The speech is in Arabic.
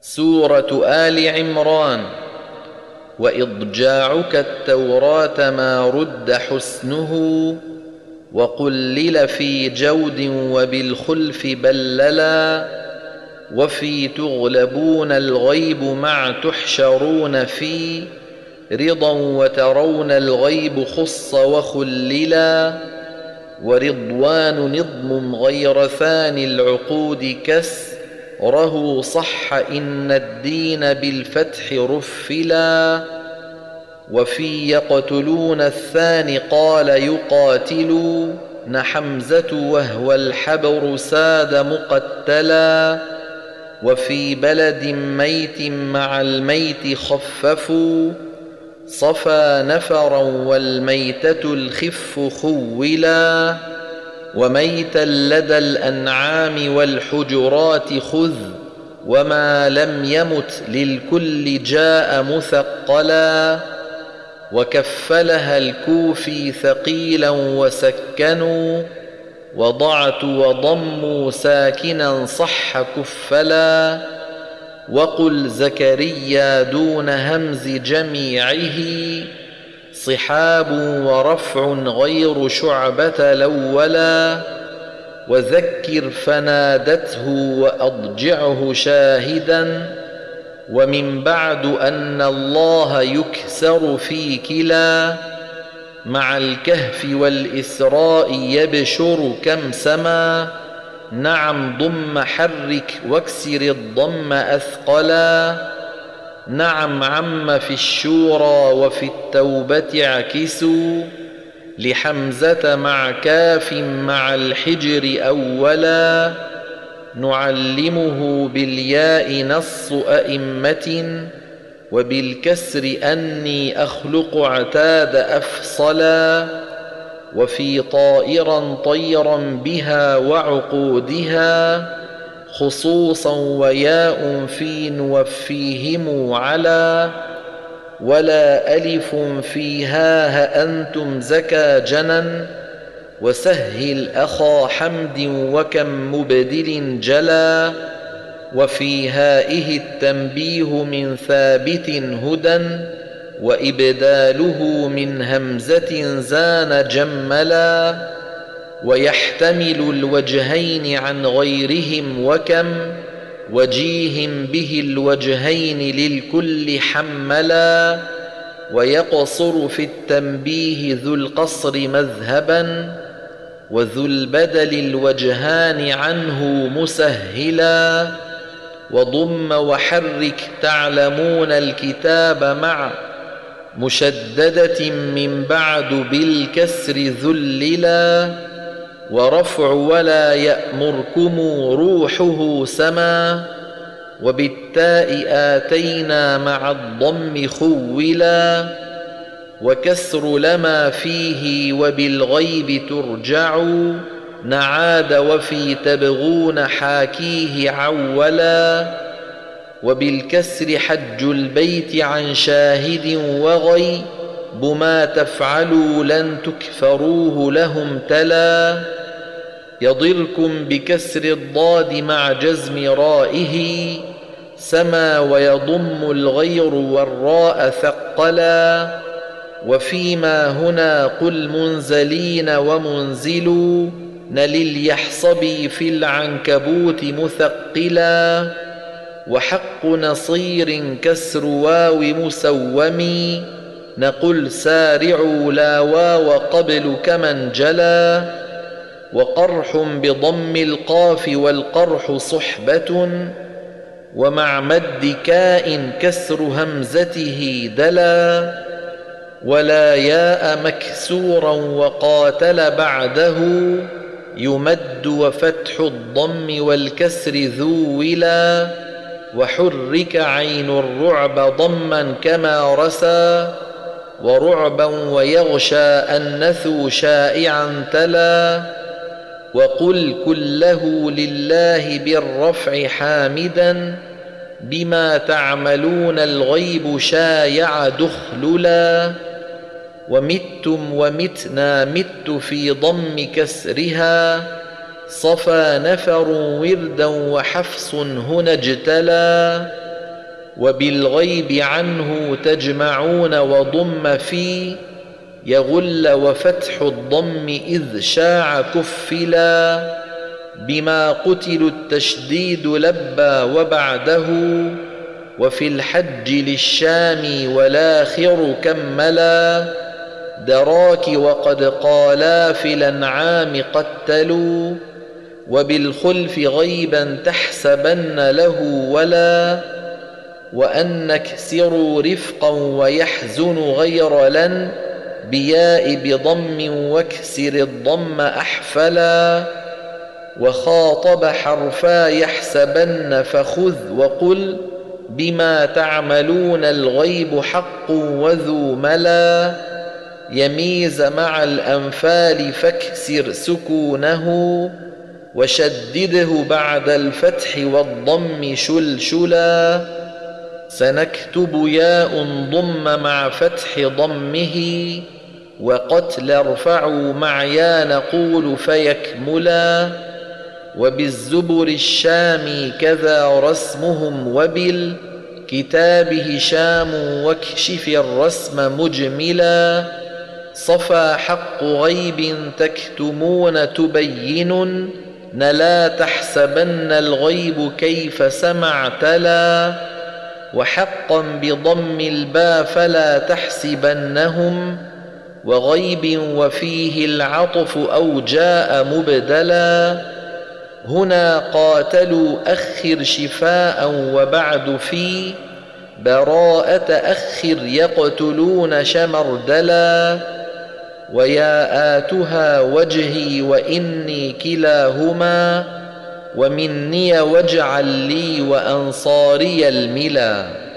سورة آل عمران وإضجاعك التوراة ما رد حسنه وقلل في جود وبالخلف بللا وفي تغلبون الغيب مع تحشرون في رضا وترون الغيب خص وخللا ورضوان نظم غير ثاني العقود كسره صح إن الدين بالفتح رفلا وفي يقتلون الثاني قال يقاتلون حمزة وهو الحبر ساد مقتلا وفي بلد ميت مع الميت خففوا صفى نفرا والميتة الخف خولا وميتا لدى الأنعام والحجرات خذ وما لم يمت للكل جاء مثقلا وكفلها الكوفي ثقيلا وسكنوا وضعت وضموا ساكنا صح كفلا وقل زكريا دون همز جميعه صحاب ورفع غير شعبة الأولا وذكر فنادته وأضجعه شاهدا ومن بعد أن الله يكسر في كلا مع الكهف والإسراء يبشر كم سما نعم ضم حرك واكسر الضم أثقلا نعم عم في الشورى وفي التوبة اعكسوا لحمزة مع كاف مع الحجر أولا نعلمه بالياء نص أئمة وبالكسر أني أخلق عتاد أفصلا وفي طائرا طيرا بها وعقودها خصوصا وياء في نوفيهم على ولا ألف فيها هأنتم زكى جنا وسهل أخا حمد وكم مبدل جلا وفي هائه التنبيه من ثابت هدى وإبداله من همزة زان جملا ويحتمل الوجهين عن غيرهم وكم وجيه به الوجهين للكل حملا ويقصر في التنبيه ذو القصر مذهبا وذو البدل الوجهان عنه مسهلا وضم وحرك تعلمون الكتاب مع مشددة من بعد بالكسر ذللا ورفع ولا يأمركم روحه سما وبالتاء آتينا مع الضم خولا وكسر لما فيه وبالغيب ترجع نعاد وفي تبغون حاكيه عولا وبالكسر حج البيت عن شاهد وغي بما تفعلوا لن تكفروه لهم تلا يضركم بكسر الضاد مع جزم رائه سما ويضم الغير والراء ثقلا وفيما هنا قل منزلين ومنزلوا نل اليحصبي في العنكبوت مثقلا وحق نصير كسر واو مسوم نقل سارعوا لا واو قبل كمن جلا. وقرح بضم القاف والقرح صحبة ومع مد كاء كسر همزته دلا ولا ياء مكسورا وقاتل بعده يمد وفتح الضم والكسر ذو ولا وحرك عين الرعب ضما كما رسى ورعبا ويغشى النثو شائعا تلا وقل كله لله بالرفع حامدا بما تعملون الغيب شايع دخللا ومتم ومتنا مت في ضم كسرها صفى نفر وردا وحفص هنا اجتلى وبالغيب عنه تجمعون وضم في يغل وفتح الضم إذ شاع كفلا بما قتلوا التشديد لبى وبعده وفي الحج للشام والآخر كملا دراك وقد قالا في الأنعام قتلوا وبالخلف غيبا تحسبن له ولا وأن نكسروا رفقا ويحزن غير لن بياء بضم واكسر الضم أحفلا وخاطب حرفا يحسبن فخذ وقل بما تعملون الغيب حق وذو ملا يميز مع الأنفال فاكسر سكونه وشدده بعد الفتح والضم شلشلا سنكتب ياء ضم مع فتح ضمه وقتل ارفعوا مع يا نقول فيكملا وبالزبر الشام كذا رسمهم وبالكتاب هشام واكشف الرسم مجملا صفى حق غيب تكتمون تبين نلا تحسبن الغيب كيف سمع تلا وحقا بضم الباء فلا تحسبنهم وغيب وفيه العطف أو جاء مبدلا. هنا قاتلوا أخر شفاء وبعد في براءة أخر يقتلون شمردلا. ويا آتها وجهي وإني كلاهما ومني واجعل لي وأنصاري الملا.